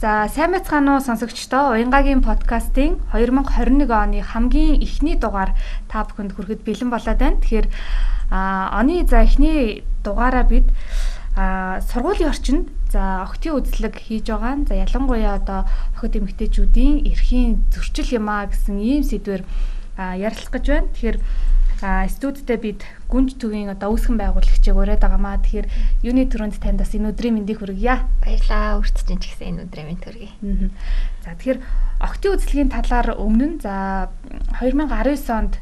За сайн байцгаана уу сонсогчдоо Уянгагийн подкастын 2021 оны хамгийн эхний дугаар та бүхэнд хүрэхэд бэлэн болоод байна. Тэгэхээр а оны за эхний дугаараа бид а сургуулийн орчинд за охтын үзлэг хийж байгаа. За ялангуяа одоо охид эмэгтэйчүүдийн эрхийн зөрчил юмаа гэсэн ийм сэдвэр ярилцах гэж байна. Тэгэхээр а студидтэй бид гүнж төвийн одоо үүсгэн байгуулагчийг ураад байгаамаа. Тэгэхээр юуны төрөнд танд бас энэ өдрийн мэндийг хүргье. Баярлаа. Үрцэж ч гэсэн энэ өдрийн мэнд хүргэе. За тэгэхээр октын үзлэгийн талаар өмнө за 2019 онд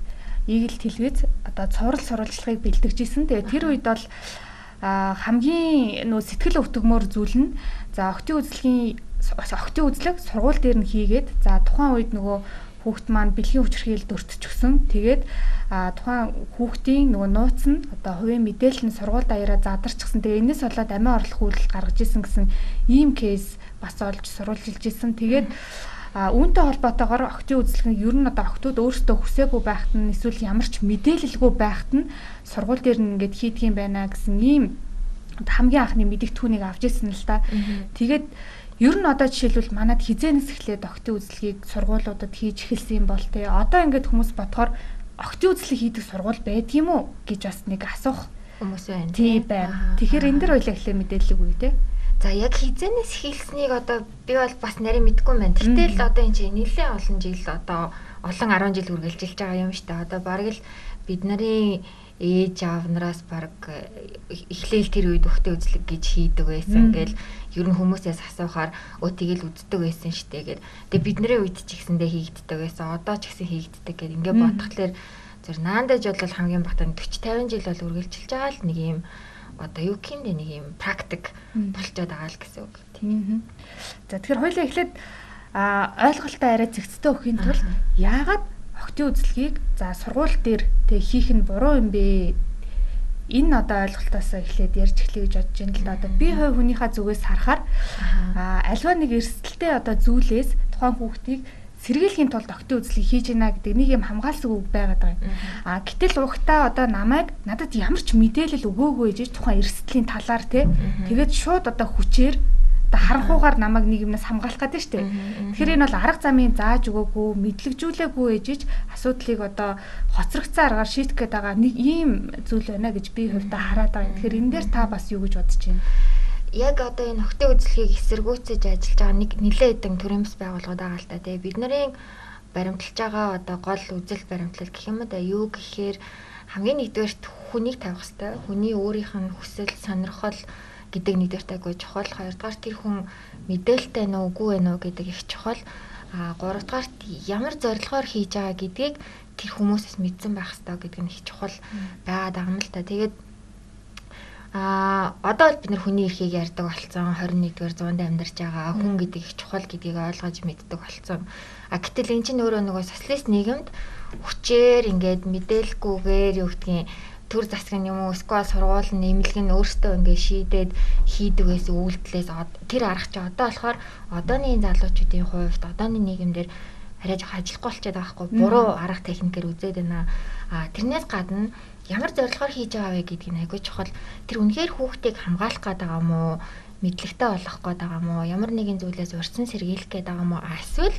Игэл телевиз одоо цуврал сурвалжлагыг бэлтгэжсэн. Тэгээ тэр үед бол хамгийн нөө сэтгэл өвтгмөр зүйл нь за октын үзлэгийн октын үзлэг сургууль дээр нь хийгээд за тухайн үед нөгөө хүүхд маань бэлгийн хүчрхийлэлд өртчихсөн. Тэгээд тухайн хүүхдийн нөгөө нууц нь одоо хувийн мэдээлэл нь сургууль даяараа задарчихсан. Тэгээ энэс болоод амиа орлох үйлдэл гаргаж исэн гэсэн ийм кейс бас олж сурвалжилж исэн. Тэгээд а үүнтэй холбоотойгоор охтын үзлэг нь ер нь одоо охтууд өөрсдөө хүсээгүй байхад нь эсвэл ямар ч мэдээлэлгүй байхад нь сургууль дээр нь ингээд хийдгийм байна гэсэн ийм хамгийн анхны мэдээлтүүнийг авч ирсэн л та. Тэгээд Ер нь одоо жишээлбэл манад хизээнээс эхлээд октын үзлэгийг сургуулиудад хийж эхэлсэн юм бол те одоо ингээд хүмүүс бодохоор октын үзлэг хийдэг сургууль байдгийм үү гэж бас нэг асуух хүмүүс байна. Тий байна. Тэгэхээр энэ дэр хоёлаа эхлээ мэдээлэл үгүй те. За яг хизээнээс эхэлснийг одоо би бол бас нарийн мэдгүй байна. Гэтэл одоо энэ чинь нэлээд олон жил одоо олон 10 жил үргэлжилж байгаа юм шүү дээ. Одоо бараг л бид нарын ээж аав нараас баг э, эхлээл тэр үед өгтөө үзлэг гэж хийдэг байсан. Ингээл ер нь хүмүүсээс асуухаар өө тэгэл үздэг байсан штэ гэд. Тэгээ бидний үед ч ихсэндээ хийгддэг байсан. Одоо ч ихсэн хийгддэг гэд ингээ бодхолоор зөв наандаж бол хамгийн багтаа 40 50 жил бол үргэлжилж байгаа л нэг юм одоо юу гэмдэ нэг юм практик болчиход байгаа л гэсэн үг. Тийм. За тэгэхээр хоёлаа эхлээд а ойлголтоо арай зэгцтэй өгөхийн тулд яагаад октын үзлэгийг за сургууль дээр тэг хийх нь буруу юм бэ? Энэ одоо ойлголтоос эхлээд ярьж эхлэе гэж бодож байна л да. Одоо би хувь хүнийхээ зүгээс харахаар а альва нэг эрсдэлтэй одоо зүйлээс тухайн хүүхдийг сэргийлэхийн тулд октын үзлийг хийж гинэ гэдэг нэг юм хамгаалсан үг байгаад байгаа юм. А гэтэл ухтаа одоо намайг надад ямар ч мэдээлэл өгөөгүй гэж тухайн эрсдлийн талаар те тэгээд шууд одоо хүчээр одоо харанхуугаар намайг нэг юмнаас хамгаалах гэдэг шүү дээ. Тэгэхээр энэ бол арга замын зааж өгөөгүй, мэдлэгжүүлээгүй ээжиж асуудлыг одоо хоцрогцсон аргаар шийдэх гээд байгаа нэг ийм зүйл байна гэж би хувьдаа хараад байгаа. Тэгэхээр энэ дээр та бас юу гэж бодож байна? Яг одоо энэ охтын үзлэгийг эсэргүүцэж ажиллаж байгаа нэг нэлээд хэдэн төрөмс байгууллагууд байгаа л та тий. Бид нарын баримталж байгаа одоо гол үзэл баримтлал гэх юм да юу гэхээр хамгийн нэгдүгээрт хүнийг тавих хэрэгтэй. Хүний өөрийнх нь хүсэл, сонирхол гэдэг нэгдүгээр тайгүй чухал. Хоёрдугаар тэр хүн мэдээлэлтэй нөө үгүй вэ нөө гэдэг их чухал. А гуравдугаар ямар зорилгоор хийж байгаа гэдгийг тэр хүмүүсээс мэдсэн байх хэрэгтэй гэдэг нь их чухал байгаад байгаа юм л та. Тэгээд А одоо л бид нар хүний эрхийг ярьдаг болсон 21-р зуунд амьдарч байгаа хүн гэдэг их чухал гэдгийг ойлгож мэддэг болсон. А гэтэл эн чинь өөрөө нөгөө социалист нийгэмд хүчээр ингээд мэдээлэлгүйгээр юу гэдгийг төр засгийн юм уу эсвэл сургууль нэмэлэг нь өөртөө ингээ шийдээд хийдэг байсан үйлдэлээс тэр арга чи одоо болохоор одооны залуучуудын хувьд одооны нийгэмдэр арай жоох ажиллахгүй болчиход байгаа хгүй буруу арга техникээр үзээд байна. А тэрнээс гадна ямар зорилгоор хийж байгаа вэ гэдгийг айгүй чухал. Тэр үнэхээр хүүхдийг хамгаалах гээд байгаа мó мэдлэгтэй болгох гээд байгаа мó ямар нэгэн зүйлээс урьдчилан сэргийлэх гээд байгаа мó эсвэл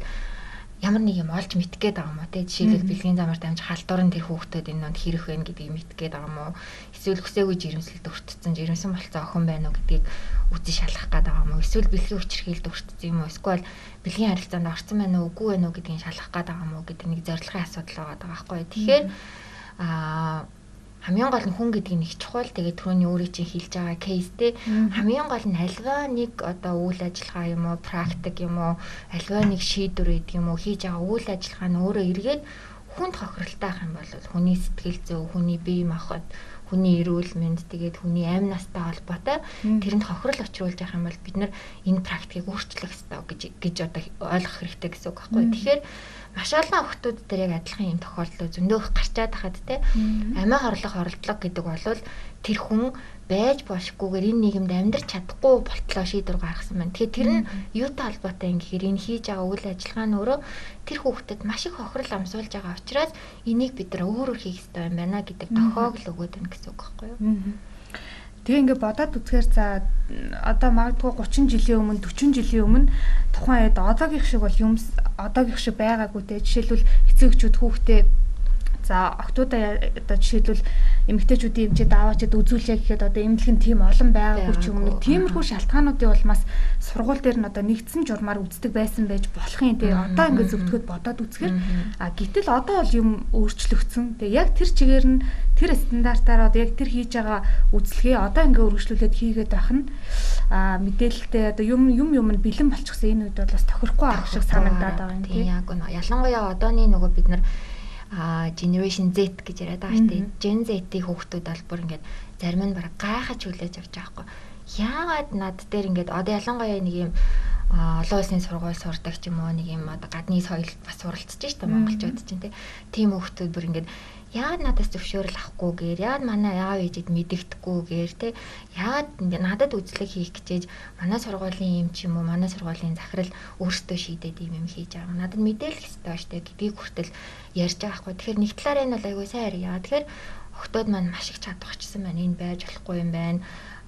ямар нэг юм олж мэдэх гээд байгаа юм уу те? Жишээлбэл бэлгийн замаар дамж халдвар нь тэр хүүхдэд энэ донд хэрэг байна гэдгийг мэдэх гээд байгаа юм уу? Эсвэл хүсээгүй жирэмслэлд өртцсөн жирэмсэн болцсон охин байна уу гэдгийг үзэн шалгах гээд байгаа юм уу? Эсвэл бэлгийн хүчрхийлд өртцсөн юм уу? Эсвэл бэлгийн харилцаанд орсон байна уу үгүй байна уу гэдгийг шалгах гээд байгаа юм уу гэдэг нэг зорилгын асуудал байгаа байхгүй? Тэгэхээр аа хамгийн гол нь хүн гэдэг нь их чухал. Тэгээд түрүүний өөрөө чинь хэлж байгаа кейс те хамгийн гол нь альва нэг одоо үйл ажиллагаа юм уу, практик юм уу, альва нэг шийдвэр гэдэг юм уу хийж байгаа үйл ажиллагаа нь өөрөө эргээд хүнд хохиролтой ах юм бол хүний сэтгэл зүй, хүний бие махбод хүний эрүүл мэнд тэгээд хүний амь настай холбоотой тэрэнд хохирол очруулж явах юм бол бид нар энэ практикийг өөрчлөх ёстой гэж гэж одоо ойлгох хэрэгтэй гэсэн үг байхгүй. Тэгэхээр маш олон охтууд дээр яг адилхан юм тохиолдол зөндөөх гарчаад хахад те. Амиа хорлох оролдлого гэдэг бол тэр хүн байж бошггүйгээр энэ нийгэмд амьдрч чадахгүй болтлоо шийдвэр гаргасан байна. Тэгэхээр тэр нь юутай холбоотой юм гэхээр энэ хийж байгаа үйл ажиллагаа нь өөрөө тэр хүүхдэд маш их хохирол амсуулж байгаа учраас энийг бид нар өөр өөр хийх хэрэгтэй юм байна гэдэг тохиог л өгөөд байна гэсэн үг байхгүй юу? Тэгээ ингээд бодоод үзэхээр за одоо магадгүй 30 жилийн өмнө 40 жилийн өмнө тухайн үед одоогийнх шиг бол юм одоогийнх шиг байгаагүй те. Жишээлбэл эцэг эхчүүд хүүхдээ За октоудаа одоо жишээлбэл эмэгтэйчүүдийн эмчээ даавачд үзүүлээ гэхэд одоо эмнэлэг нь тийм олон байгаагүй ч юм уу. Тиймэрхүү шалтгаануудын бас сургууль дээр нь одоо нэгдсэн журмаар үздэг байсан байж болох юм тий. Одоо ингээд зөвтгöd бодоод үзэхээр а гítэл одоо бол юм өөрчлөгдсөн. Тэгээ яг тэр чигээр нь тэр стандартаар одоо яг тэр хийж байгаа үзлэгээ одоо ингээд өргөжлүүлээд хийгээд байх нь а мэдээлэлтэй одоо юм юм юм нь бэлэн болчихсон энэ үед бол бас тохирохгүй арга шиг санагдаад байгаа юм тий. Яг нь ялангуяа одооний нөгөө бид нар а generation Z гэж яриад байгаа шүү дээ. Gen Z-ийн хүүхдүүд бол бүр ингээд зарим нь бараг гайхаж хүлээж авч байгаа хгүй. Яагаад над дээр ингээд одоо ялангуяа нэг юм олон улсын сургууль сурдаг ч юм уу нэг юм одоо гадны соёл бас суралцж штэ монголчууд чинь тийм хүүхдүүд бүр ингээд яагаад надаас зөвшөөрөл авахгүйгээр яагаад манай аав ээжэд мэдэгдэхгүйгээр те яагаад надад үзлэг хийх гэжээж манай сургуулийн юм ч юм уу манай сургуулийн захирал өөрсдөө шийдээд юм юм хийж байгаа. Надад мэдээлэх хэрэгтэй штэ гэдгийг хүртэл ярьж байгаа хгүй. Тэгэхээр нэг талаар энэ бол айгүй сайн ярья. Тэгэхээр октод маань маш их чадварчсан байна. Энэ байж болохгүй юм байна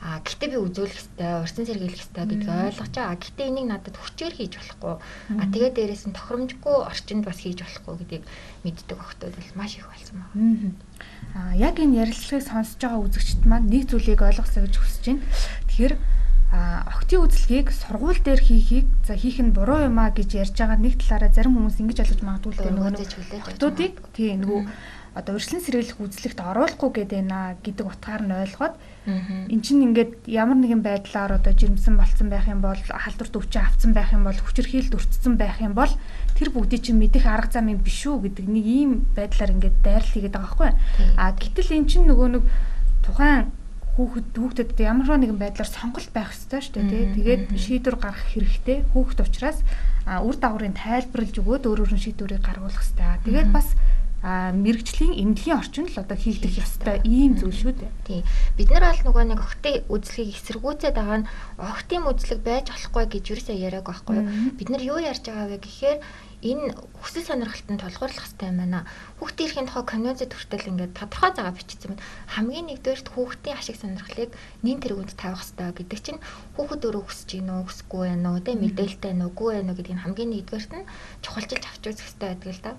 А гэтээ би үзүүлэх хэвээр, урьдчилан сэргийлэх хэвээр гэдгийг ойлгож байгаа. Гэтээ энийг надад хүчээр хийж болохгүй. А тэгээд дээрээс нь тохиромжгүй орчинд бас хийж болохгүй гэдгийг мэддэг охтууд бол маш их болсон байна. Аа яг энэ ярилцлагыг сонсож байгаа үзэгчд маань нэг зүйлийг ойлгосоо гэж хүсэж байна. Тэгэхээр а октийн үзлэгийг сургууль дээр хийхийг за хийх нь буруу юм а гэж ярьж байгаа нэг талаараа зарим хүмүүс ингэж ойлгож магадгүй л нөгөө октуудыг тий нөгөө одоо урьдчилан сэргийлэх үзлэгт оруулахгүй гэдэг байна гэдэг утгаар нь ойлгоод Эн чинь ингээд ямар нэгэн байдлаар одоо жирэмсэн болцсон байх юм бол халдварт өвчин авцсан байх юм бол хүчирхийлд өртсөн байх юм бол тэр бүгдийг чинь мэдэх арга зам юм биш үү гэдэг нэг ийм байдлаар ингээд дайрал хийгээд байгаа байхгүй. А гэтэл эн чинь нөгөө нэг тухайн хүүхэд хүүхдэд ямар нэгэн байдлаар сонголт байх ёстой шүү дээ тий. Тэгээд шийдвэр гаргах хэрэгтэй. Хүүхэд учраас үр дагаврын тайлбарлаж өгөөд өөр өөрөн шийдвэрийг гаргуулах хэрэгтэй. Тэгээд бас mm -hmm а мэрэгжлийн эмнэлгийн орчин л одоо хийгдэх ёстой ийм зүйл шүү дээ. Тий. Бид нар бол нөгөө нэг охтын үзлэгийг эсэргүүцээд байгаа нь охтын үзлэг байж болохгүй гэж юусаа яриаг байхгүй юу? Бид нар юу ярьж байгаа вэ гэхээр энэ хүсэл сонирхолтод тулгуурлах хэрэгтэй юм байна. Хүүхдийн эрхийн тухай конвенцэд хүртэл ингээд тодорхой загаа бичсэн байна. Хамгийн нэгдүгээрт хүүхдийн ашиг сонирхлыг нин тэргуунд тавих хэрэгтэй гэдэг чинь хүүхэд өөрөө хүсэж гинөө хүсэхгүй байна уу, тэ мэдээлэлтэй үгүй байна уу гэдгийг хамгийн нэгдүгээрт нь чухалчилж авч үзэх хэрэгтэй байдаг л да.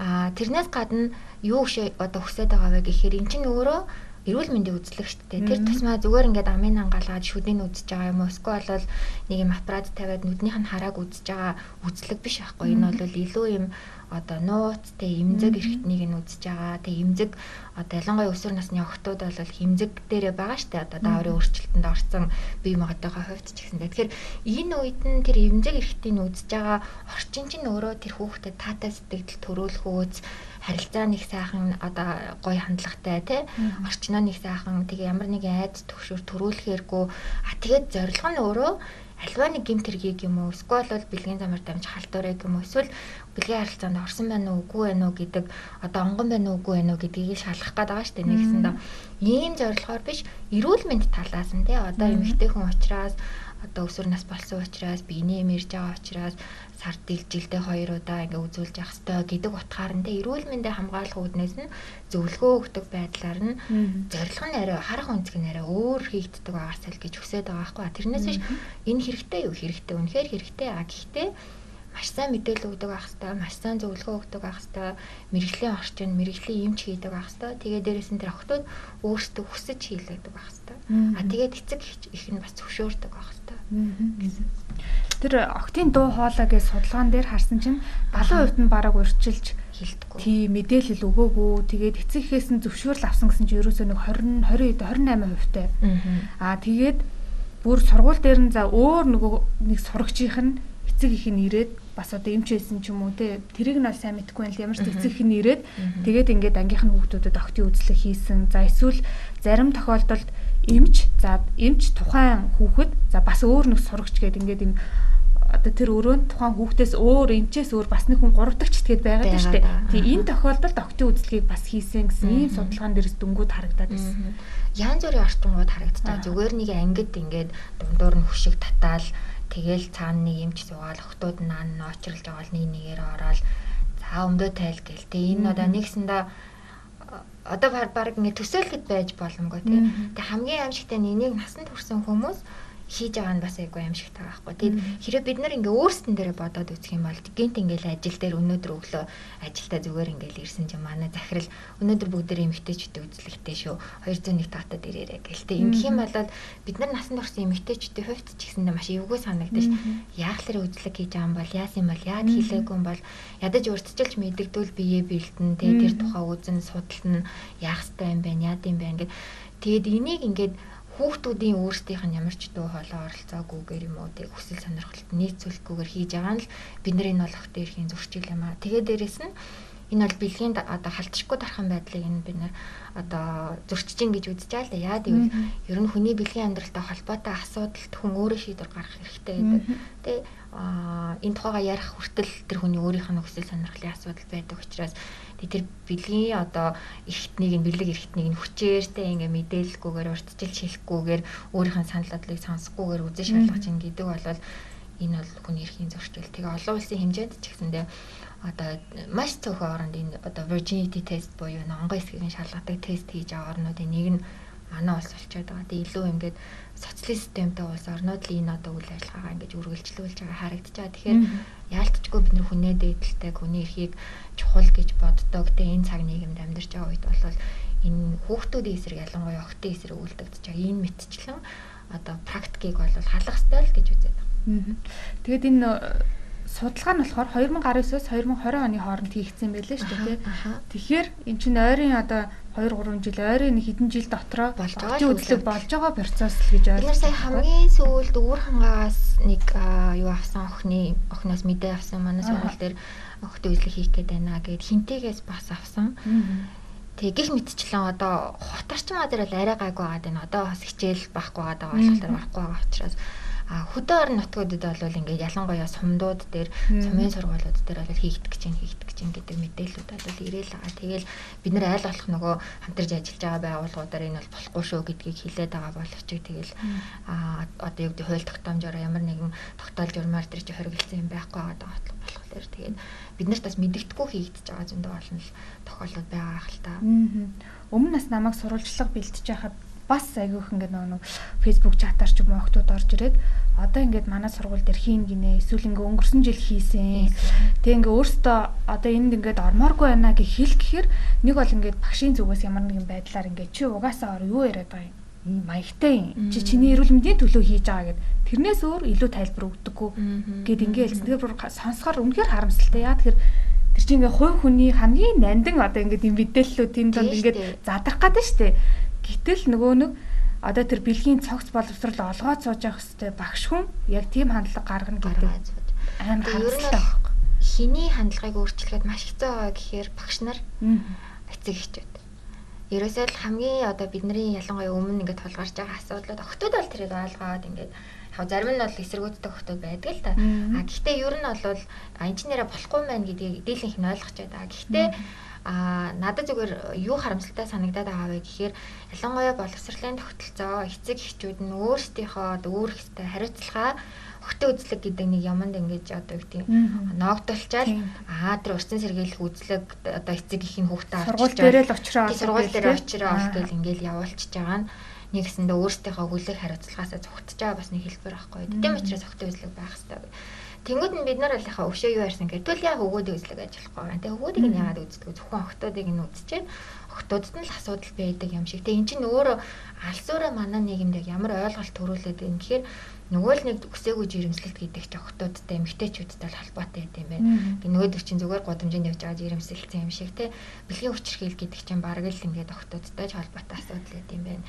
А тэрнээс гадна юу гişэ одоо хүсэж байгаа вэ гэхээр эн чинь өөрөө эрүүл мэндийн үзлэг шүү дээ. Тэр тусмаа зүгээр ингээд амын ангаалгаад шүдний үзэж байгаа юм уу? Эсвэл бол нэг юм аппарат тавиад нүднийх нь харааг үзэж байгаа үзлэг биш байхгүй. Энэ бол илүү юм одоо нууц тэ имзэг эрхтнийг нь үзэж байгаа. Тэ имзэг одоо ялангуяа өсвөр насны охтууд бол имзэг дээрээ байгаа штэ. Одоо дааврын өөрчлөлтөнд орсон бие махбодынхаа хувьд ч гэсэн. Тэгэхээр энэ үед нь тэр имзэг эрхтийг үзэж байгаа орчин чинь өөрөө тэр хүүхдэд таатай сэтгэл төрөөлөх үүс харилцаа нэг сайхан одоо гоё хандлагатай тий орчноо нэг сайхан тэгээ ямар нэгэн айд төгшөр төрүүлэхээргүй. А тэгээд зорилго нь өөрөө альва нэг гимт хэргийг юм уу? Эсвэл бол бэлгийн замаар дамж халтуурыг юм уу? Эсвэл бэлгийн харилцаанд орсон байна уу? Үгүй байна уу гэдэг одоо онгон байна уу? Үгүй байна уу гэдгийг шалгах гээд байгаа шүү дээ нэгсэндээ ийм зорилгоор биш эрүүл мэнд талаас нь тий одоо эмэгтэй хүн учраас одоо өсвөр нас болсон учраас биений мэрж байгаа учраас сард жилдээ хоёр удаа ингээ үзүүлж явах хэрэгтэй гэдэг утгаар нь. Эрүүл мэндэ хамгаалах үүднээс нь зөвлөгөө өгдөг байдлаар нь зорилго нь арай харах өнцг нь арай өөр хийгддэг байгаасаа л гэж хүсэж байгаа байхгүй. Тэрнээс биш энэ хэрэгтэй юу? Хэрэгтэй үнэхээр хэрэгтэй. А гэхдээ маш сайн мэдээлэл өгдөг байх хэвээр, маш сайн зөвлөгөө өгдөг байх хэвээр, мэрэгжлийн орчин, мэрэгжлийн эмч хийдэг байх хэвээр. Тэгээ дээрээс нь тэр охтууд өөрсдөө хүсэж хийлэгдэг байх хэвээр. А тэгээд эцэг их нь бас зөвшөөрдөг байх хэвээр. Тэр октын дуу хоолой гэж судалгаан дээр харсан чинь 70% нь бараг урьдчилж хилдэггүй. Тий мэдээлэл өгөөгүй. Тэгээд эцэг эхээс нь зөвшөөрөл авсан гэсэн чинь ерөөсөө нэг 20 20 28% тай. Аа тэгээд бүр сургууль дээр нь за өөр нөгөө нэг сурагчийнх нь эцэг их нь ирээд бас одоо эмч байсан ч юм уу те тэрийг нь сайн мэдэхгүй байл ямар ч эцэг их нь ирээд тэгээд ингээд ангийнх нь хүүхдүүдэд октын үзлэг хийсэн. За эсвэл зарим тохиолдолд эмч за эмч тухайн хүүхэд за бас өөр нэг сурагч гэдэг ингээд юм одоо тэр өрөөнд тухайн хүүхдээс өөр эмчээс өөр бас нэг хүн гуравдагч итгээд байгаад байна шүү дээ. Тэгээ энэ тохиолдолд октын үзлэгийг бас хийсэн гэсэн ийм судалгаан дээрс дөнгөд харагдаад байсан. Янз бүрийн орчингууд харагдаж байгаа. Зүгээр нэг ангид ингээд дундуур нь хөшиг татаал тэгэл цаана нэг эмч суугаал охтууд наа очролж байгаа л нэг нэгээр ороод за өмдөө тайл гээл. Тэгээ энэ одоо нэгсэндээ одоо баг ингээд төсөөлөхөд байж боломгүй тийм. Тэгээ хамгийн аимшигтай нь энийг насанд хүрсэн хүмүүс хийж байгаа нь бас айгүй аимшигтай байхгүй. Тэгэд хэрэв бид нар ингээ өөрсдөн дээрээ бодоод үзэх юм бол гинт ингээл ажил дээр өнөөдөр өглөө ажилдаа зүгээр ингээл ирсэн чинь манай захирал өнөөдөр бүгдээрээ эмгтээчүүдтэй үзлэгтэй шүү. 201 татад ирээрээ гэл тэ. Ингэх юм бол бид нар насанд орсон эмгтээчүүдтэй хувьд ч гэсэндээ маш эвгүй санагдаж яах лэр үзлэг хийж байгаа юм бол яасан юм бол яад хийлээгүй юм бол ядаж урдчилж мэддэгдвэл биеэ бэлдэн тэ тэр тухай үзэн судална яах ёстой юм бэ яад юм бэ ингээд тэгээд энийг ингээд хүүхдүүдийн өөрсдийнх нь ямар ч дуу хоолой оролцоогүйгээр юм уу тэг хүсэл сонирхолд нийцүүлэхгүйгээр хийж байгаа нь л бид нар энэ болох дээрхийн зурчил юм аа. Тэгээ дээрэс нь энэ бол бэлгийн одоо халтшгүй дархан байдлыг энэ бид нар одоо зөрчиж гэж үзэж байгаа л да. Яа гэвэл ер нь хүний бэлгийн амьдралтай холбоотой асуудалд хүн өөрөө шийдвэр гаргах хэрэгтэй гэдэг. Тэ энэ тухайга ярих хүртэл тэр хүний өөрийнх нь хүсэл сонирхлын асуудал байдаг учраас тэр бэлгийн одоо эрхтнийг нь бэлэг эрхтнийг нь хүчээртэй ингээ мэдээлэлгүйгээр урьдчилж хэлэхгүйгээр өөрийнх нь санал бодлыг сонсохгүйгээр үзэн шалгах чинь гэдэг бол энэ бол хүний эрхийн зөрчил. Тэгээ олон улсын хэмжээнд ч гэсэндээ одоо маш цөөхөн оронд энэ одоо virginity test буюу онгон эсгийн шалгадаг тест хийж байгаа орнуудын нэг нь манай улс болчиход байгаа. Тэгээ илүү ингээд социалист системтэй улс орнууд л энэ одоо үйл ажиллагаагаа ингэж үргэлжлүүлж байгаа харагдаж байгаа. Тэгэхээр яалтчгүй бид нэр хүнээ дээдэлтэй хүний эрхийг чухал гэж боддог. Тэгээ энэ цаг нийгэмд амьдарч байгаа үед бол энэ хүүхдүүдийн эсрэг ялангуяа охтын эсрэг үлдэгдэж байгаа энэ мэтчлэн одоо практикийг бол халах ёстой л гэж үзээд байна. Тэгээд энэ судалгаа нь болохоор 2019-оос 2020 оны хооронд хийгдсэн байлээ шүү дээ. Тэгэхээр эн чинь ойрын одоо 2 3 жил ойрын хэдэн жил дотроо болж байгаа үзлэг болж байгаа процесс л гэж ойлгож байна. Бид сая хамгийн сүүлд үүр хангаас нэг юу авсан охины охиноос мэдээ авсан манай сургууль дээр охид үзлэг хийх гээд байна гэд хинтээс бас авсан. Тэгээ гих мэдчлэн одоо хотарчмаа дээр л арай гайгүй байгаа даа. Одоо бас хичээл байхгүй байгаа болохоор байхгүй байгаа учраас А хөдөө орон нутгуудад бол ингээд ялангуяа сумдууд дээр сумын сургуулиуд дээр бол хийгдэх гэж хийгдэх гэж гэдэг мэдээлэлүүд бол ирээл байгаа. Тэгэл бид нэр айл болох нөгөө хамтарч ажиллаж байгаа байгууллагуудаар энэ бол болохгүй шүү гэдгийг хэлээд байгаа боловч тэгэл а одоо юу гэдэг хууль тогтоомжоор ямар нэгэн тогтоол журмаар тэр чи хоригдсан юм байхгүй байгаа болохоор тэгээд бид нарт бас мэддэгдэхгүй хийгдэж байгаа зөндөө олон л тохиолдол байгаа ах л та. Өмнө нас намайг сурвалжлага бэлтэж байхад бас айгүйх ингээд нөгөө Facebook чатаар ч юм уу охтууд орж ирээд одоо ингээд манай сургууль дээр хийн гинэ эсвэл ингээ өнгөрсөн жил хийсэн. Тэг ингээ өөртөө одоо энд ингээд ормооргүй байна гэж хэл гэхээр нэг бол ингээд багшийн зүгээс ямар нэгэн байдлаар ингээд чи угаасаа ор юу яриад байгаа юм маягтай юм. Чи чиний эрүүл мэндийн төлөө хийж байгаа гэд тэрнээс өөр илүү тайлбар өгдөггүй гэд ингээ хэлсэн. Тэгэхээр бүр сонсохоор үнэхээр харамсалтай. Яа тэгэхээр тэр чинь ингээ хувь хүний хамгийн нандин одоо ингээ юм мэдээллүүд тэнд донд ингээ задрах гэдэг дээ. Гэтэл нөгөө нэг одоо тэр бэлгийн цогц боловсрал олгоод сууж явах хэвээр багш хүн яг тийм хандлага гаргана гэдэг амар харамсалтай байна. Хиний хандлагыг өөрчлөхөд маш хэцүү байгаа гэхээр багш нар эцэг эхчүүд. Ерөөсөө л хамгийн одоо бидний ялангуяа өмнө ингээд тулгарч байгаа асуудлууд охтууд бол тэрийг ойлгоод ингээд яг зарим нь бол эсэргүүцдэг охтууд байдаг л та. А гэхдээ ер нь бол инженерэ болохгүй мэн гэдгийг дийлэнх нь ойлгож байгаа. Гэхдээ а надад зүгээр юу харамсалтай санагдаад байгаа вэ гэхээр ялангуяа боловсролын тогтолцоо эцэг эхчүүд нь өөрсдийнхөө өөрөх хэвээр хариуцлага өгтөө үзлэг гэдэг нэг юмд ингэж одоо гэдэг ноогдолчаал аа тэр урьдчилан сэргийлэх үзлэг одоо эцэг ихийн хүүхдээ сургууль дээрээ л очроо сургууль дээр очроо гэл ингээл явуулчихж байгаа нь нэг гэсэндээ өөрсдийнхөө хүлээх хариуцлагаасаа зүгтж байгаа бас нэг хэлбэр байхгүй. Тийм учраас өгтөө үзлэг байх хэрэгтэй. Тэнгүүд нь бид нар бол яхаа өвшөө юу ярьсан гэвэл тэл яг өгөөдөө үзлэг ажиллахгүй байна. Тэгээ өгөөдийг нь яагаад үздэг зөвхөн охтуудыг нь үзчихэд охтуудад нь л асуудал байдаг юм шиг. Тэгээ эн чинь өөрөө алсуураа манай нийгэмд ямар ойлголт төрүүлээд байна гэхээр нөгөө л нэг өсөөгөө жирэмслэлт гэдэг чинь охтуудтай эмэгтэйчүүдтэй л холбоотой юм байна. Нөгөөдөг чинь зүгээр гудамжинд явж байгаа жирэмсэлсэн юм шиг те. Бэлгийн хүчирхийл гэдэг чинь бараг л ингээд охтуудтай ч холбоотой асуудал гэдэг юм байна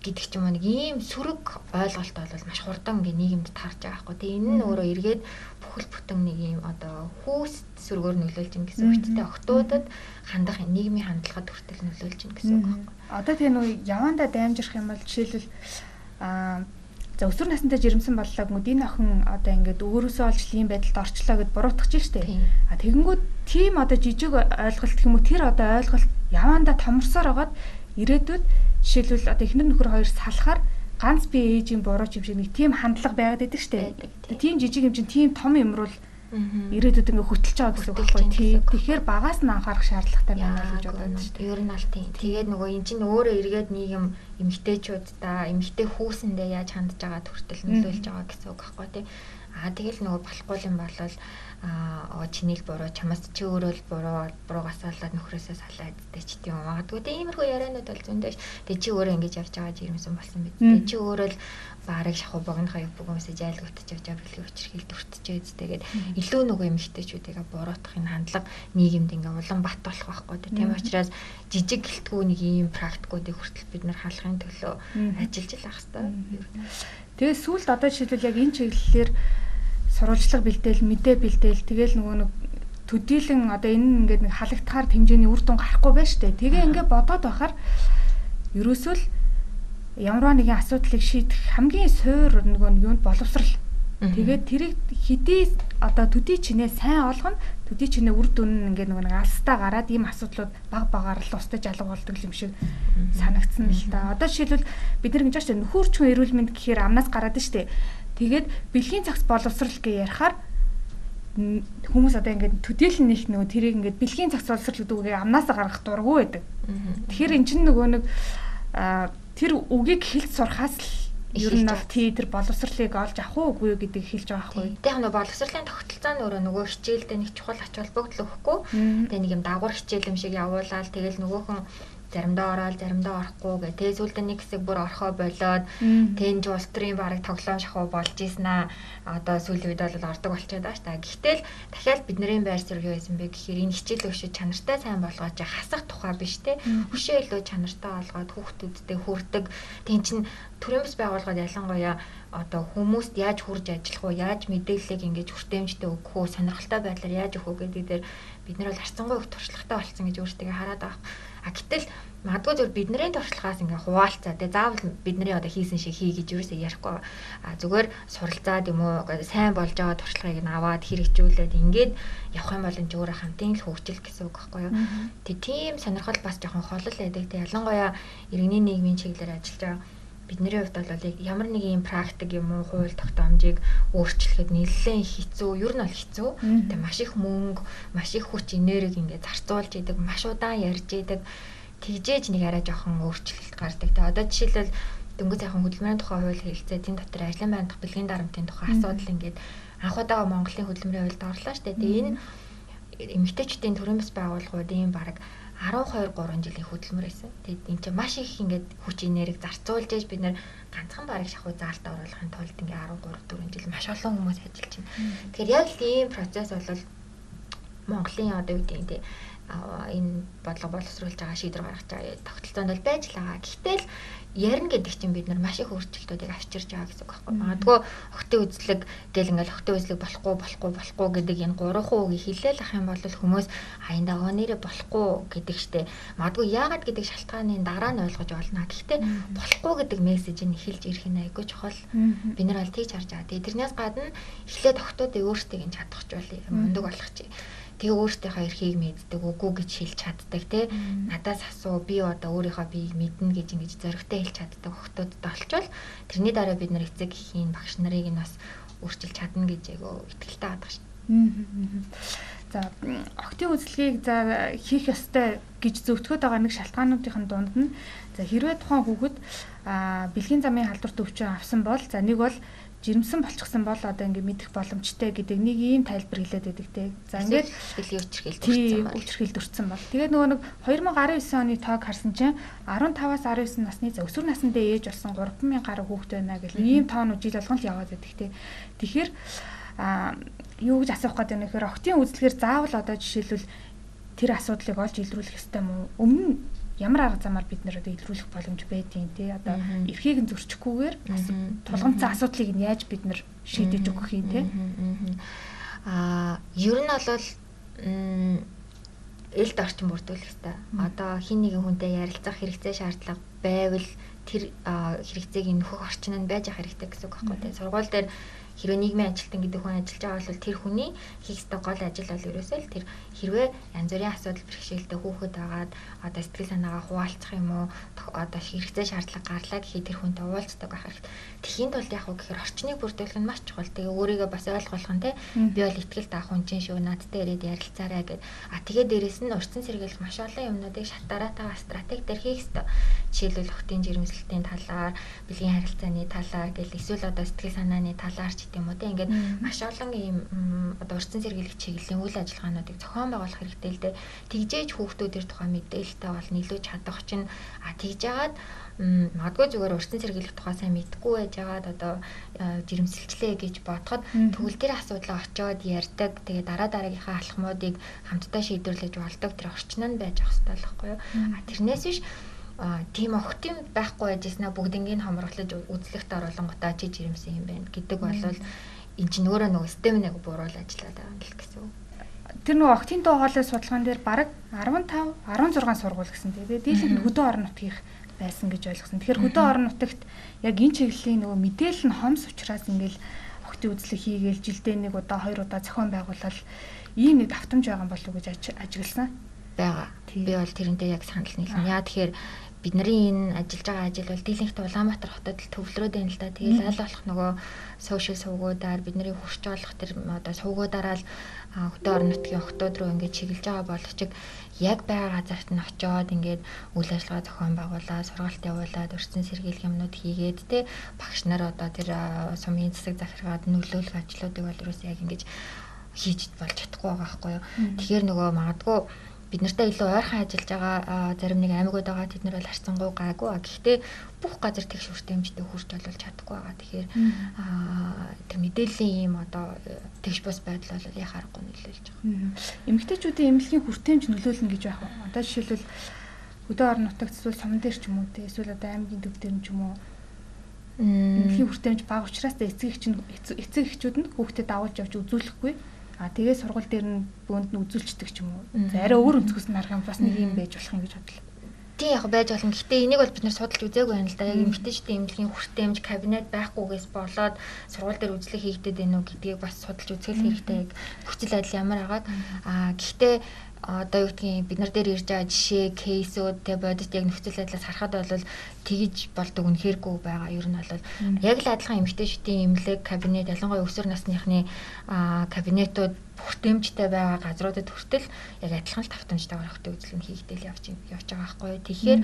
гэдэг ч юм уу нэг ийм сөрөг ойлголт бол маш хурдан ингээ нийгэмд таарч байгаа хгүй. Тэгээ энэ нь өөрөө эргээд бүхэл бүтэн нэг ийм одоо хүүс сөргөөр нөлөөлж ин гэсэн үг чинь охтуудад хандах нийгмийн хандлагад хүртэл нөлөөлж ин гэсэн үг байхгүй. Одоо тэгээ нөө явандаа даймжрах юм бол жишээлбэл аа за өсвөр насндаа жирэмсэн боллоо гэнүүд энэ охин одоо ингээд өөрөөсөө олж ийм байдалд орчлоо гэд буруутгах чинь штэ. А тэгэнгүүт тийм одоо жижиг ойлголт уу тэр одоо ойлголт явандаа томорсоор байгаад ирээдүйд Жишээлбэл одоо эхнэр нөхөр хоёр салахаар ганц би ээжийн буруу юм шиг нэг тийм хандлага байгаад байдаг штэ. Тийм жижиг юм чинь тийм том юмруул ирээдүйд ингээ хөтлж байгаа гэсэн үг байхгүй тий. Тэгэхээр багаас нь анхаарах шаардлагатай байна гэж бодоод шүү дээ. Ер нь аль тийм. Тэгээд нөгөө эн чинь өөрөө эргээд нийгэм эмгтээчүүддаа эмгтээ хүүсэндээ яаж хандж байгаа төртөл нөлөөлж байгаа гэсэн үг байхгүй тий. Аа тэгэл нөгөө болохгүй юм болол аа чинийг буруу чамаас чи өөрөө л буруу буруугаас болоод нөхрөөсөө салаад тэ ч тийм магадгүй тиймэрхүү ярианууд бол зөндөөш тэ чи өөрөө ингэж явж байгаа жирэмсэн болсон биз? Тэ чи өөрөө л барыг шахуу богнохоо яг бүгөөсөө жайлгуутаж явж байгаа бэлгийн учирхийл дүртчээд тэгээд илүү нөгөө эмэгтэйчүүдийг буруутгахын хандлага нийгэмд ингээ улам бат болох байхгүй тийм учраас жижиг гэлтгүү нэг ийм практикуудыг хүртэл бид нар халахын төлөө ажиллаж л ах хэвээр. Тэгээ сүүлд одоо жишээлбэл яг энэ чиглэлээр сурвалжлага бэлдээл, мэдээ бэлдээл тэгэл нөгөө нэг төдийлөн одоо энэ ингээд нэг халагдахаар хэмжээний үр дүн гарахгүй байж тээ. Тэгээ ингээд бодоод байхаар ерөөсөө л ямарваа нэгэн асуудлыг шийдэх хамгийн суур нөгөө юунд боловсрал. Тэгээд тэрийг хэдий одоо төдий чинээ сайн олгоно төдий чинээ үр дүн ингээд нөгөө нэг алстаа гараад ийм асуудлууд баг багаар л устж алга болдог юм шиг санагдсан л та. Одоо жишээлбэл бид нар ингэж байна нөхөрчөн эрүүл мэнд гэхээр амнаас гараад нь штэ. Тэгээд бэлгийн цагт боловсрал гэж ярихаар хүмүүс одоо ингээд төдийлөн нэг нөгөө тэрийг ингээд бэлгийн цагт боловсрал гэдэг үгийг амнаасаа гаргах дурггүй байдаг. Тэгэхээр эн чинь нөгөө нэг тэр үгийг хэлж сурахаас л ер нь бол тий тэр боловсролыг олж авах уугүй гэдэг хэлж байгаа байхгүй. Тэгээ нөгөө боловсролын тогтолцоо нь өөрөө нөгөө хичээлдээ нэг чухал ач холбогдол өгөхгүй. Тэгээ нэг юм дагвар хичээл юм шиг явуулаад тэгэл нөгөөхөн заримдаа ороод заримдаа орохгүй гэх. Тэгээ сүүлдээ нэг хэсэг бүр орхоо болоод тэнж улс төрийн бараг тоглоом шахуу болж ийснаа одоо сүүлийн үед бол ордог болчиход байгаа ш та. Гэхдээ л дахиад бидний байр суурь юу байсан бэ гэхээр энэ хичээл өшөө чанартай сайн болгоод чи хасах тухай биш те. Өшөө илүү чанартай болгоод хүүхдүүдтэй хүрдэг. Тэн чин төрийн бас байгууллагад ялангуяа одоо хүмүүст яаж хурж ажиллах уу, яаж мэдээллийг ингэж хүртээмжтэй өгөх үү, сонирхолтой байдлаар яаж өгөх үү гэдэг дээр бид нар бол харцангуй их туршлагатай болсон гэж өөртөө хараад байгаа. А гэтэл магадгүй зөв бидний туршлагаас ингээ хуваалцаа. Тэгээ заавал бидний одоо хийсэн шиг хий гэж юусаа ярихгүй. А зүгээр суралцаад юм уу сайн болж байгаа туршлагыг нь аваад хэрэгжүүлээд ингээд явах юм бол энэ зүгээр хамтын л хөгжил гэсэн үг байхгүй юу. Тэг тийм сонирхол бас жоохон холол байдаг. Тэг ялангуяа иргэний нийгмийн чиглэлээр ажиллаж байгаа бидний хувьд бол яг ямар нэг юм практик юм уу хууль тогтоомжийг өөрчлөхөд нэлээд хэцүү, ер нь бол хэцүү. Тэгээ маш их мөнгө, маш их хүч энерги ингээд зарцуулж идэг, маш удаан ярьж идэг. Тэгжээж нэг арай жоохон өөрчлөлт гардаг. Тэгээ одоо жишээлбэл дөнгөж сайхан хөдөлмөрийн тухай хууль хэлцээ, тэн дотор ажлын байрны дахь бэлгийн дарамтын тухай асуудал ингээд анх удаага Монголын хөдөлмөрийн хуульд орлоо шүү дээ. Тэгээ энэ эмэгтэйчдийн төрийн бас байгууллагууд ийм баг 12 3 жилийн хөдөлмөр байсан. Тэгээд энэ чинь маш их ингээд хүч энерги зарцуулж ээж бид нэр ганцхан барыг шахуу заалт оруулахын тулд ингээд 13 4 жил маш олон хүмүүс ажиллаж байна. Тэгэхээр яг л ийм процесс бол Монголын одоо гэдэг нь энэ бодлого боловсруулж байгаа шийдвэр гаргаж байгаа тогтолцоонд бол байж л байгаа. Гэхдээ л ярина гэдэг чинь бид нар маш их өөрчлөлтүүдийг авчирж байгаа гэсэн үг байхгүй. Магадгүй охтын үзлэг гэл ингээл охтын үзлэг болохгүй болохгүй болохгүй гэдэг энэ гурван хүүгийг хилээл ах юм бол хүмүүс аянда оо нэрэ болохгүй гэдэг штэ. Магадгүй яагаад гэдэг шалтгааны дараа нь ойлгож олно. Гэхдээ болохгүй гэдэг мессежийг хэлж ирэх нь айгүй чухал. Бид нар бол тийж харж байгаа. Тэгээ тэрнээс гадна эхлээд охтуудыг өөрсдийг нь чадахч бол мундаг болох чи Тэгээ өөртөөхөө эрхийг мэддэг үгүй гэж хэлж чаддаг тий. Надаас асуу би одоо өөрийнхөө биеийг мэднэ гэж ингэж зөрөгтэй хэлж чаддаг охтуудтай олчвол тэрний дараа бид нар эцэг эхийн багш нарыг нь бас өөрчилж чадна гэж айгу итгэлтэй байдаг шин. За октын үзлэгийг за хийх ёстой гэж зөвтгöd байгаа нэг шалтгаануудын дунд нь за хэрвээ тухайн хүүхэд бэлгийн замын халдварт өвчин авсан бол за нэг бол жирэмсэн болчихсон бол одоо ингээ мэдэх боломжтой гэдэг нэг ийм тайлбар хэлээд байдаг те. За ингээд бэлгийн үчирхэл төрсэн бол. Үчирхэл төрсэн бол. Тэгээд нөгөө нэг 2019 оны тоог харсан чинь 15-аас 19 насны за өсвөр насндээ ээж болсон 3000 гаруй хүүхэд байна гэл ийм тоонууд жил болгон л яваад байдаг те. Тэгэхээр а юу гэж асуух гэдэг нь нөхөр октын үзлэгээр заавал одоо жишээлбэл тэр асуудлыг олж илрүүлэх ёстой мó өмнө ямар арга замаар бид нэр одоо илрүүлэх боломж байдیں۔ Тэ одоо эрхийг нь зөрчихгүйгээр тулгамцсан асуудлыг нь яаж бид нэр шийдэж өгөх юм те. Аа ер нь бол элд орчин бүрдүүлэх хэрэгтэй. Одоо хин нэгэн хүнтэй ярилцах хэрэгцээ шаардлага байвал тэр хэрэгцээг нөхөх орчин нь байж ах хэрэгтэй гэсэн үг байхгүй тийм сургууль дээр хэрвээ нийгмийн ажилтан гэдэг хүн ажиллаж байгаа бол тэр хүний хийх ёстой гол ажил бол ерөөсөө л тэр хэрвээ янз бүрийн асуудал бэрхшээлтэй хүүхэд байгаад одоо сэтгэл санаагаа хуваалцах юм уу одоо хэрэгцээ шаардлага гарлаа гэхэд тэр хүнтэй уулздаг байх хэрэгтэй. Тэхийн тулд яг уу гэхээр орчныг бүрдүүлэх нь маш чухал. Тэгээ өөрийгөө бас ойлгох нь те би бол ихтгэл таах хүн чинь шүү надтай ирээд ярилцаарай гэд. А тэгээ дээрэс нь урьдчилан сэргийлэх маш олон юмнуудыг шатараатайгаа стратеги дээр хийх ёстой. Жишээлбэл охтын жирэмслэлтийн талаар, бэлгийн харилцааны талаар гэл эсвэл одоо сэтгэл санааны талаар ч гэдэг юм уу те ингээд маш олон ийм одоо урьдчилан сэргийлэх чиглэлийн үйл ажиллагаануудыг зохион байгуулах хэрэгтэй л дээ. Тэгжээж хүүхдүүдэр тухай мэдээлэлтэй бол нийлүүлж чадах чинь а тэгж яагаад магадгүй зүгээр урьдчилан сэргийлэх тухай сайн мэдгүй байж байгаад одоо жирэмсэлчлээ гэж бодоход тэгвэл тэр асуудлаа очиод ярьдаг. Тэгээ дараа дараагийнхаа алхмуудыг хамтдаа шийдвэрлэж болдог тэр орчин нь байж ах хэрэгтэй байхгүй юу? А тэрнээс биш тийм юм байхгүй байжснаа бүгднийг хомроглож үзлэгт оруулангуудаа чи жирэмсэн юм байна гэдэг бол энэ чинь өөрөө нөгөө стеминыг бууруул ажиллаад байгаа юм л гэсэн үг тэр нөгөө октийн доо хоолой судалгаан дээр бараг 15 16 сургууль гэсэн. Тэгээд дийлэнх нь хөдөө орон нутгийнх байсан гэж ойлгосон. Тэгэхээр хөдөө орон нутагт яг энэ чиглэлийн нөгөө мэдээлэл нь хомс учраас ингээл октийн үзлэг хийгээл жилдээ нэг удаа хоёр удаа зохион байгуулал ийм нэг давтамж байгаа болов уу гэж ажигласан. Бага. Би бол тэрнтэй яг санал нийлнэ. Яа тэгэхээр бидний энэ ажиллаж байгаа ажил бол дийлэнхт Улаанбаатар хотод л төвлөрөөд байна л да. Тэгэл аль болох нөгөө сошиал сувгуудаар бидний хүрч болох тэр одоо сувгуудаараа л хөдөө орон нутгийн охтууд руу ингээд чиглэж байгаа боловч яг байгаа газарт нь очиод ингээд үйл ажиллагаа зохион байгуулаад сургалт явуулаад өрсөн сэргийлэх юмнууд хийгээд те багш нар одоо тэр сумын засаг захиргаад нөлөөлөх ажлуудыг бол ерөөсөө яг ингэж хийж болж чадахгүй байгаа байхгүй юу. Тэгэхээр нөгөө магадгүй бид нартай илүү ойрхон ажиллаж байгаа зарим нэг аймагуд байгаа тэд нар бол харцангуй гайгүй. Гэхдээ бүх газар тэгш хүртээмжтэй хүрч олуулж чадахгүй байгаа. Тэгэхээр тэр мэдээллийн ийм одоо тэгш бус байдал бол яхаа аргагүй нөлөөлж байгаа. Эмэгтэйчүүдийн эмнэлгийн хүртээмж нөлөөлнө гэж байх уу? Одоо жишээлбэл өдөө орон нутагт эсвэл суман дээр ч юм уу те эсвэл одоо аймгийн төв дээр ч юм уу эмнэлгийн хүртээмж бага учраас эцэг чинь эцэг эхчүүд нь хүүхдэд давуулж явж үзүүлэхгүй А тэгээ сургууль дээр нь бөөнд нь үзүүлчихдэг ч юм уу. За арай өөр өнцгөөс нь харах юм бас нэг юм байж болох юм гэж бодлоо. Тийм яг байж болно. Гэхдээ энийг бол бид нэр судалж үзээгүй байна л да. Яг эмгтээчдийн эмнэлгийн хүртээмж кабинет байхгүйгээс болоод сургууль дээр үзлэг хийгдэд байна уу гэдгийг бас судалж үзэх хэрэгтэй. Хүчил адил ямар агаад. А гэхдээ одоо юу гэдгийг бид нар дээр ирж байгаа жишээ, кейсүүд те бодит яг нөхцөл байдлаас харахад бол тэгж болдог үнэхэргүй байгаа. Ер нь бол яг л адилхан эмгтээчдийн эмнэлэг кабинет ялангуяа өсвөр насныхны кабинетууд хүртээмжтэй байгаа газруудад хүртэл яг адилхан л тавтамжтайгаар өгтөө үзэл нь хийгдэл явж явж байгаа байхгүй. Тэгэхээр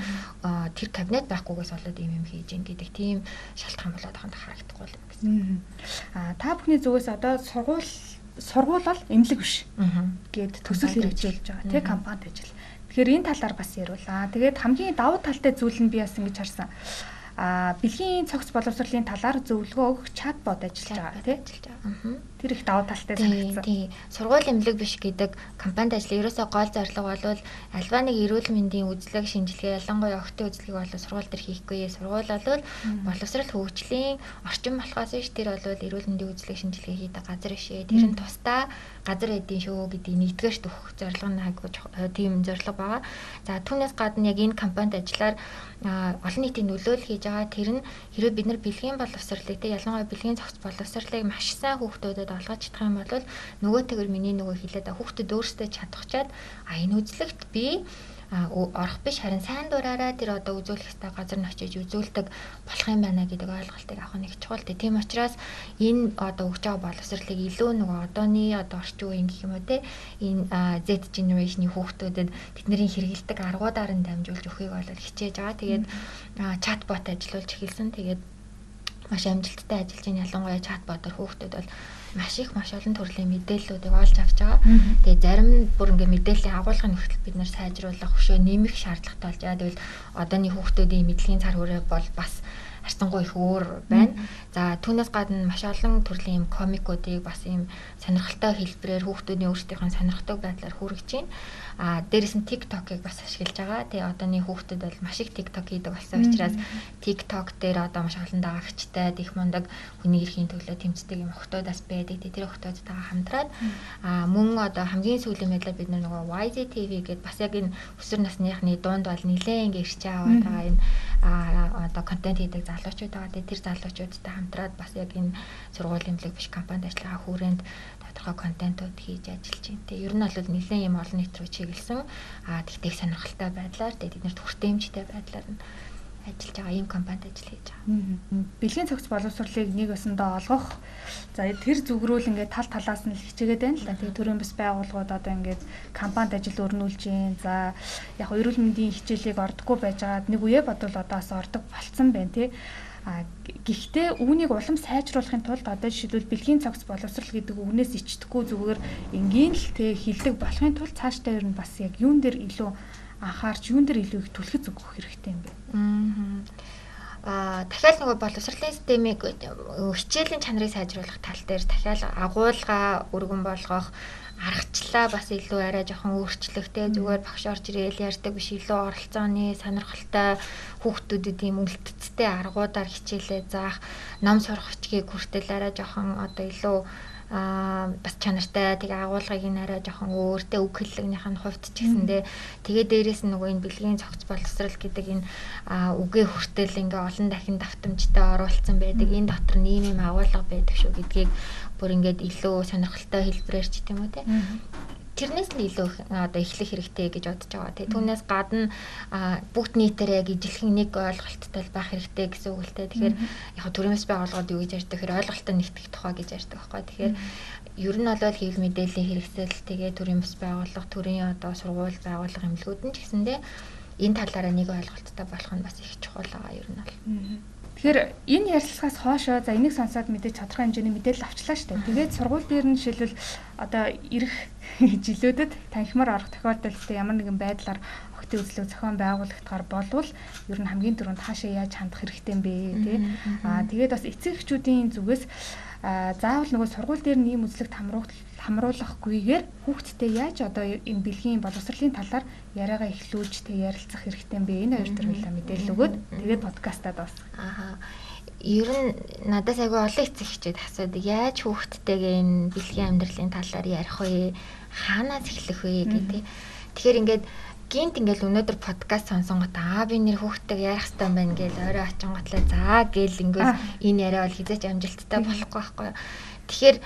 тэр кабинет байхгүйгээс болоод ийм юм хийж ин гэдэг тийм шалтгаан болоод байгаа юм харагдахгүй л гэсэн. Аа та бүхний зүгээс одоо сургууль сургууль бол эмнэлэг биш гэд төсөл хэрэгжүүлж байгаа тий компанид ажил. Тэгэхээр энэ талаар бас яриулаа. Тэгээд хамгийн давуу талтай зүйл нь би бас ингэж харсан а бэлгийн цогц боловсролын талаар зөвлөгөө өгөх чатбот ажиллаж байгаа тий. Тэр их давуу талтай санагдсан. Тий. Сургууль эмнэлэг биш гэдэг компанид ажил ерөөсөө гол зорилго бол альва нэг эрүүл мэндийн үзлэг шинжилгээ ялангуяа охтын үзлэгийг бол сургууль дээр хийхгүй. Сургууль бол боловсрол хөгжлийн орчин болохоос ш тэр бол эрүүл мэндийн үзлэг шинжилгээ хийдэг газар шээ. Тэр нь тусдаа газар эдийн шүү гэдэг нэгдгээрч өгөх зорилго нь хайгууч тийм зорилго байгаа. За түүнээс гадна яг энэ компанид ажиллаар олон нийтийн нөлөөлөл хийж байгаа. Тэр нь хэрвээ бид нар бэлгийн боловсролыг те ялангуяа бэлгийн зохиц боловсролыг маш сайн хүүхдүүдэд олгож чадах юм бол нөгөөтэйгэр миний нөгөө хэлээд хүүхдэд өөрсдөө чадахчаад а энэ үзлэгт би орох биш харин сайн дураараа тэр одоо үзүүлэх хэвээр газар нь очиж үзүүлдэг болох юм байна гэдэг ойлголтыг авах нэг чухал тийм учраас энэ одоо өгч байгаа боловсролыг илүү нөгөө одооны одоо орчин үеийн гэх юм уу те энэ Z generation-ийн хүүхдүүдэд тэдний хэрэгэлдэг аргуудаар нь дамжуулж өгөхийг бол хичээж байгаа. Тэгээд чатбот ажиллуулж эхэлсэн. Тэгээд маш амжилттай ажиллаж байгаа ялангуяа чатботоор хүүхдүүд бол маш их маш олон төрлийн мэдээллүүдийг олж авч байгаа. Тэгээ зарим нь бүр ингээ мэдээллийн агуулгын нөхцөл бид нар сайжруулах хөшөө нэмэх шаардлагатай болж байгаа. Тэгвэл одооний хүүхдүүдийн мэдлэгийн цар хүрээ бол бас харцангуй их өөр байна. За түүнээс гадна маш олон төрлийн юм комикуудыг бас ийм сонирхолтой хэлбэрээр хүүхдүүдийн өөрсдийнхөө сонирхдаг байдлаар хүргэж байна. А дээрэс нь TikTok-ыг бас ашиглаж байгаа. Тэгээ одооний хүүхдүүд бол маш их TikTok хийдэг болсон учраас TikTok дээр одоо маш олон дагагчтай, их мундаг хүний эрхийн төлөө тэмцдэг юм охтоодаас байдаг. Тэр охтоодтойгоо хамтраад а мөн одоо хамгийн сүүлийн байдлаар бид нөгөө YZTV гэдээ бас яг энэ өсвөр насныхны дунд бол нилээн ингээ ирч аваад байгаа энэ одоо контент хийдэг залуучууд байгаа. Тэр залуучуудтай хамтраад бас яг энэ сургуулийн эмнэлэг биш компанид ажиллагаа хүрээнд тодорхой контентууд хийж ажиллаж байна. Тэгээ ер нь бол нэлээд юм олон нийт рүү чиглэсэн аа тэгтээ сонирхолтой байдлаар тэгээ тэднэрт хүртээмжтэй байдлаар нь ажиллаж байгаа ийм компанид ажил хийж байгаа. Бэлгийн цогц боловсролыг нэг өсөндөө олгох. За тэр зүгрүүл ингээд тал талаас нь хичээгээд байна л да. Тэгээ төрийн бас байгууллагууд одоо ингээд компанид ажил өрнүүлж гин. За яг эрүүл мэндийн хичээлийг ордоггүй байж байгаад нэг үе бодвол одоос ордог болцсон байна тий. А гэхдээ үүнийг улам сайжруулахын тулд одоо жишээлбэл бэлгийн цогц боловсрал гэдэг үгнээс ичдэхгүй зүгээр энгийн л тэг хилдэг болохын тулд цаашдаа ер нь бас яг юун дээр илүү анхаарч юун дээр илүү их түлхэц өгөх хэрэгтэй юм бэ? Аа дахиад нөгөө боловсролын системийг хичээлийн чанарыг сайжруулах тал дээр дахиад агуулга өргөн болгох аргачлаа бас илүү арай жоохон өөрчлөгтэй зүгээр багш орж ирээл ярьдаг биш илүү оролцооны сонирхолтой хүүхдүүдэд ийм үлдцтэй аргуудаар хичээлээ заах ном сурах хичгийг хүртэл арай жоохон одоо илүү аа бас чанартай тэгээ агуулгыг нь арай жоохон өөртөө үг хэллэгнийх нь хувьд ч гэсэндээ тэгээ дээрэс нь нөгөө энэ бэлгийн цогц боловсрал гэдэг энэ үгээ хүртэл ингээ олон дахин давтамжтай оруулсан байдаг. Энэ дотор юм агуулга байдаг шүү гэдгийг бүр ингээд илүү сонирхолтой хэлбэрээр ч гэдэм үү те тэрнээс нь илүү одоо эхлэх хэрэгтэй гэж бодож байгаа. Тэгээ түүнээс гадна бүгд нийтээр яг ижилхэн нэг ойлголттой байх хэрэгтэй гэсэн үг л те. Тэгэхээр яг төрөөс байгууллагууд юу гэж ярьдаг хэрэг ойлголтоо нэгтгэх тухай гэж ярьдаг байхгүй. Тэгэхээр ер нь бол хэвлэл мэдээллийн хэрэгсэл тэгээ бас байгууллага төрийн одоо сургууль байгууллага эмнэлгүүд нь ч гэсэндээ энэ талаараа нэг ойлголттой болох нь бас их чухал байгаа ер нь бол. Тэгэхээр энэ ярилцлагаас хоошоо за энийг сонсоод мэдээж тодорхой хэмжээний мэдээлэл авчлаа шүү дээ. Тэгээд сургууль дээр нь жишээлбэл одоо ирэх жилүүдэд танхимаар орох тохиолдолд ямар нэгэн байдлаар охтын үзлэг зохион байгуулагдахаар болвол ер нь хамгийн түрүүнд хаашаа яаж хандах хэрэгтэй юм бэ тий. Аа тэгээд бас эцэг эхчүүдийн зүгээс заавал нөгөө сургууль дээр нь ийм хамруулах хамруулахгүйгээр хүүхдтэй яаж одоо энэ бэлгийн боловсролын талаар яриагаа эхлүүлж тэг ярилцах хэрэгтэй юм бэ? Энэ хоёр төр хөлөө мэдээлэл өгөөд тэгээд подкастаа дуусгах. Ааха. Ер нь надаас айгүй олон эцэг хичээд асуудаг. Яаж хүүхдтэйгээ энэ бэлгийн амьдралын талаар ярих вэ? Хаанаас эхлэх вэ гэдэг. Тэгэхээр ингээд гинт ингээл өнөөдөр подкаст сонсон гот аа би нэр хүүхдтэйг ярих хэрэгтэй байна гээл орой очин готлаа заа гээл ингээс энэ яриа бол хизээч амжилттай болохгүй байхгүй Тэгэхээр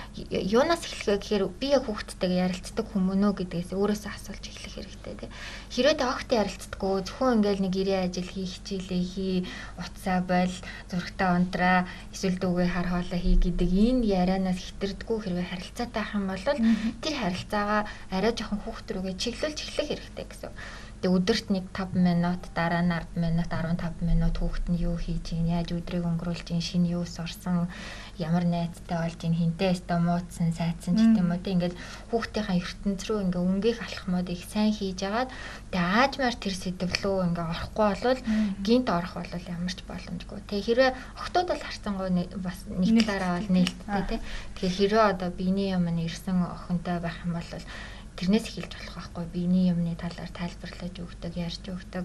юунаас эхлэхэ гэхээр би яг хүүхдтэйгээ ярилцдаг хүмүүн үү гэдгээс өөрөөсөө асуулж эхлэх хэрэгтэй тий. Хэрвээ огт ярилцдаггүй зөвхөн ингээл нэг ирээ ажил хийх хичээлээ хий, утсаа бойл, зургтаа унтраа, эсвэл дүүгээ хар хоолой хий гэдэг энэ ярианаас хитэрдэггүй хэрвээ харилцаатай ах юм бол тэр харилцаагаа арай жоохон хүүхд рүүгээ чиглүүлж эхлэх хэрэгтэй гэсэн. Тэгээ өдөрт нэг 5 минут, дараа нь 10 минут, 15 минут хүүхэд нь юу хийж ийн, яаж өдрийг өнгөрүүлж ийн, шинэ юу сурсан, ямар найзтай болж ийн, хинтээ өстө муудсан, сайдсан ч гэдэм үү. Ингээд хүүхдийнхаа ертөнц рүү ингээ өнгөх алхмууд их сайн хийж агаад тэгээ аажмаар тэр сэдвлүү ингээ орохгүй болвол гинт орох бол ямар ч боломжгүй. Тэгээ хэрвээ октод бол харцангуй бас нэг талаараа бол нээлттэй тий. Тэгээ хэрвээ одоо биений юм ирсэн охинтой байх юм бол тэрнээс эхэлж болох байхгүй биений юмны талаар тайлбарлаж өгдөг, ярьж өгдөг.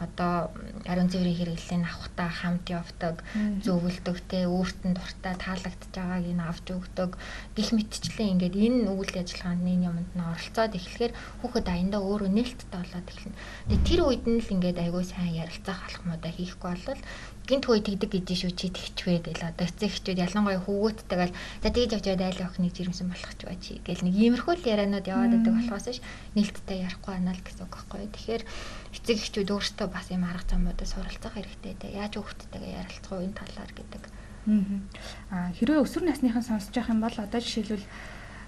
Одоо ариун цэврийн хэрэглэлийг авахтаа хамт явдаг, зөвлөдөг те өөртөө дуртай таалагдж байгааг нь авч өгдөг. Гэх мэтчлэн ингээд энэ үйл ажиллагааны юмд нь оролцоод эхлэхээр хүүхэд аяндаа өөрөө нээлттэй болоод эхэлнэ. Тэгээ тэр үед нь л ингээд айгүй сайн ярилцах алхмуудаа хийхгүй бол гинт хөөе тэгдэг гэж шүү чи тэгчвэ гэл одоо эцэг эхчүүд ялангуяа хүүгээдтэйгээл за тэгж явж яваад айл охиныг жирэмсэн болох ч бай чи гэл нэг иймэрхүү л ярианууд яваад байдаг болохоос ш нээлттэй ярихгүй анаа л гэсэн үг байхгүй. Тэгэхээр эцэг эхчүүд өөрсдөө бас юм арга замуудад суралцах хэрэгтэй те яаж хүүхдтэйгээ ярилцах уу энэ талаар гэдэг. Аа хэрвээ өсвөр насныхан сонсож явах юм бол одоо жишээлбэл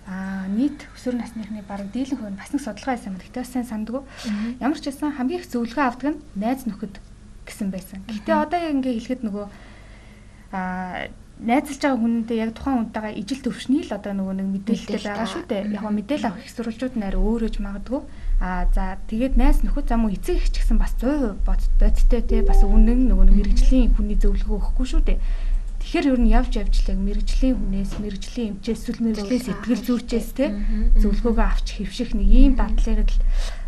а нийт өсвөр насныхны бараг дийлэн хувь бас нэг судалгаа хийсэн юм. Гэхдээ бас сайн сандгүй. Ямар ч байсан хамгийн их зөвлөгөө авдаг нь найз нөхөд гэсэн байсан. Гэхдээ одоо ингээ хэлэхэд нөгөө аа найзалж байгаа хүнтэй яг тухайн хүнтэйгээ ижил төвшний л одоо нөгөө нэг мэдээлэлтэй байгаа шүү дээ. Яг мэдээлэл авах их сурвалжууд арай өөрөж магадгүй. А за тэгээд найз нөхөд зам уу эцэг их ч гэсэн бас 100% бодтой те бас үнэн нөгөө мэрэгжлийн хүний зөвлөгөө өгөхгүй шүү дээ. Тэгэхээр ер нь явж явжлаг мэрэгжлийн хүнээс мэрэгжлийн эмчээс эсвэл мэрэгжлийн сэтгэл зүйчээс те зөвлөгөөгөө авч хэвших нэг ийм дадлыг л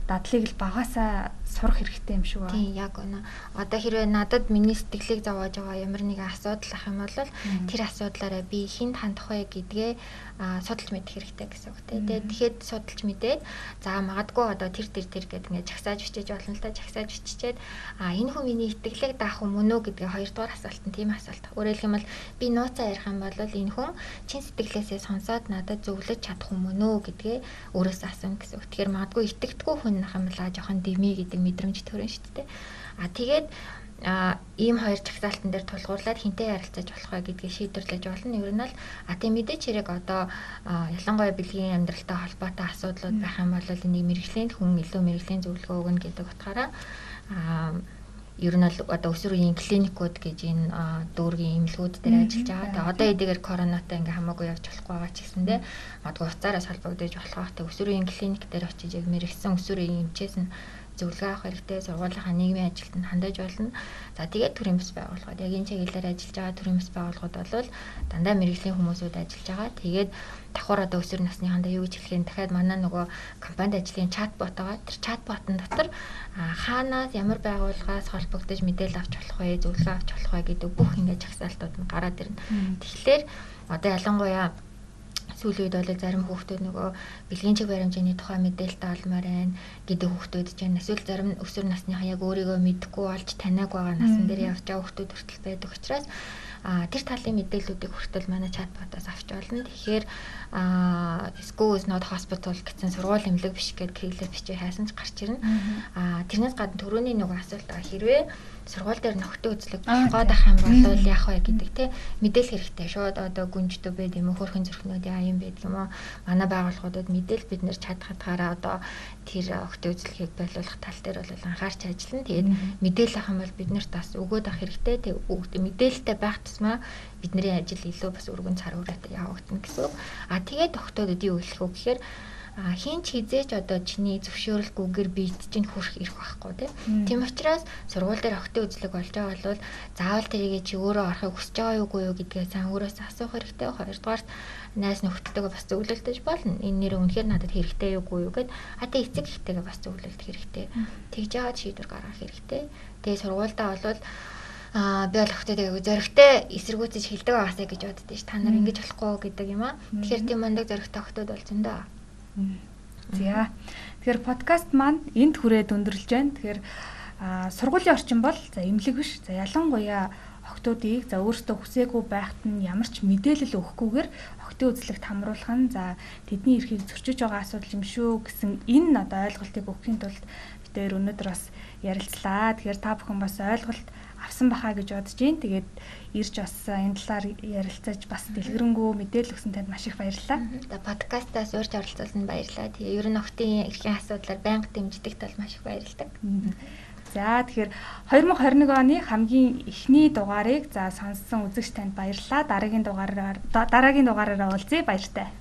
дадлыг л багасаа сурах хэрэгтэй юм шиг байна. Тийм яг үнэ. Одоо хэрвээ надад миний сэтгэлийг зовоож байгаа ямар нэгэн асуудал ах юм бол тэр асуудлаараа би хинт хандах вэ гэдгээ судалж мэдэх хэрэгтэй гэсэн үг тийм. Тэгээд тэгэхэд судалж мэдээд за магадгүй одоо тэр тэр тэр гэдэг ингээд жагсааж бичиж болно л да жагсааж биччихээд а энэ хүн миний итгэлийг даах юм уу гэдгээ хоёрдугаар асуулт нь тийм асуулт. Өөрөөр хэлбэл би нууцаа ярих юм бол энэ хүн чин сэтгэлээсээ сонсоод надад зөвлөж чадах юм уу гэдгээ өөрөөсөө асууна гэсэн үг. Тэгэхээр магадгүй итгэдэггүй хүн нах юм бол жоохон дими гэдэг мэдрэмж төрөн шүү дээ. А тэгээд а ийм хоёр жагсаалтан дээр тулгуурлаад хинтээ ярилцаж болох вэ гэдгийг шийдвэрлэж болно. Ер нь л а тийм мэдээч хэрэг одоо ялангуяа бэлгийн амьдралтай холбоотой асуудлууд байх юм бол энийг мэрэгжлийн хүн илүү мэрэгжлийн зөвлөгөө өгнө гэдэг утгаараа а ер нь л одоо өсвөр үеийн клиникүүд гэж энэ дүүргийн эмнэлгүүд дээр ажиллаж байгаа. Тэгээ одоо эдгээр коронавитой ингээ хамаагүй явж болохгүй байгаа ч гэсэндээ магадгүй уцаараас холбогдож болох байх. Тэгээ өсвөр үеийн клиник дээр очиж яг мэрэгсэн өсвөр үеийн эмчээс нь зөвлөгөө авах хэрэгтэй, сургуулийнхаа нийгмийн ажилтнанд хандаж болно. За тэгээд төрийн бас байгууллагууд яг энэ чиглэлээр ажиллаж байгаа төрийн бас байгууллагууд бол дандаа мэрэгжлийн хүмүүсүүд ажиллаж байгаа. Тэгээд давхар одоо өсвөр насныхандаа юу гэж хэлэхээр дахиад манай нөгөө компанид ажлын чатбот байгаа. Тэр чатботын дотор хаанаас ямар байгууллагаас холбогдож мэдээлэл авч болох вэ, зөвлөгөө авч болох вэ гэдэг бүх ингээд жагсаалтууд нь гараад ирнэ. Тэгэхээр одоо ялангуяа сүүлийн үед бол зарим хүүхдүүд нөгөө бэлгийн чиг баримжааны тухай мэдээлэлтэй олмоор байна гэдэг хүүхдүүд ч байна. Эсвэл зарим өсвөр насныхаа яг өөрийгөө мэдгүй болж таниаг байгаа насн дээр явж байгаа хүүхдүүд хүртэл байдаг учраас а тэр талын мэдээллүүдийг хүртэл манай чатботоос авч болно. Тэгэхээр а school is not hospital гэсэн сургууль эмнэлэг биш гэдэг хэрэглээ бичиж хайсан ч гарч ирнэ. А тэрнээс гадна төрөний нэг асуулт байгаа хэрвээ сургууль дээр нөхдөд үзлэг гээд ах юм бол яах вэ гэдэг те мэдээлэл хэрэгтэй. Шууд одоо гүнжтэй байд юм уу хөрхэн зүрхнүүд яа юм байдаг юм уу? Манай байгууллагуудад мэдээлэл бид нэр чад хатгаараа одоо тэр охтой үзлэгийг байлуулах тал дээр бол анхаарч ажиллана. Тэгээд мэдээлэл авах юм бол бид нарт бас өгөөд авах хэрэгтэй. Тэг мэдээлэлтэй байх тусмаа бидний ажил илүү бас өргөн цар хүрээтэй явагдана гэсэн. А тэгээд охтодод юу хэлэх вэ гэхээр а хин ч хизээч одоо чиний зөвшөөрөлгүйгээр биед чинь хүрх ирэх байхгүй тийм учраас сургууль дээр охтын үзлэг болж байгаа бол заавал тэрийг чи өөрөө орохыг хүсэж байгаа юугүй юу гэдгээ сан өөрөөс асуух хэрэгтэй. Хоёрдугаар найс нөхдөдтэйгээ бас зөвлөлдөж болно. Энэ нэр үнэхээр надад хэрэгтэй юугүй юу гэд. А тэ эцэг ихтэйгээ бас зөвлөлдөх хэрэгтэй. Тэгж яагаад шийдвэр гаргах хэрэгтэй. Тэгээ сургуультай болвол а би бол охтойдоо зөрөгтэй эсэргүүцэж хилдэг байгаасаа гэж боддөө ш. Та нар ингэж болохгүй гэдэг юм а тэгэхээр тийм мундаг зөрөгтэй охтод болж энэ даа За. Тэгэхээр подкаст маань энд хүрээд өндөрлж байна. Тэгэхээр сургуулийн орчин бол за эмнэлэг биш. За ялангуяа охтуудыг за өөрсдөө хүсээгүй байхад нь ямар ч мэдээлэл өгөхгүйгээр охтын үзлэгт хамруулах нь за тэдний эрхийг зөрчиж байгаа асуудал юм шүү гэсэн энэ одоо ойлголтыг өгөхийн тулд бид өнөөдөр бас ярилцлаа. Тэгэхээр та бүхэн бас ойлголт авсан бахаа гэж бодож байна. Тэгээд ирж бас энэ талаар ярилцаж бас дэлгэрэнгүй мэдээлэл өгсөн танд маш их баярлалаа. За подкастаас урьж оролцуулсанд баярлалаа. Тэгээ ер нь охтын эрхийн асуудлаар байнга дэмждэг тал маш их баярлалаа. За тэгэхээр 2021 оны хамгийн эхний дугаарыг за сонссон үзэгч танд баярлалаа. Дараагийн дугаараар дараагийн дугаараараа уулзъя. Баяртай.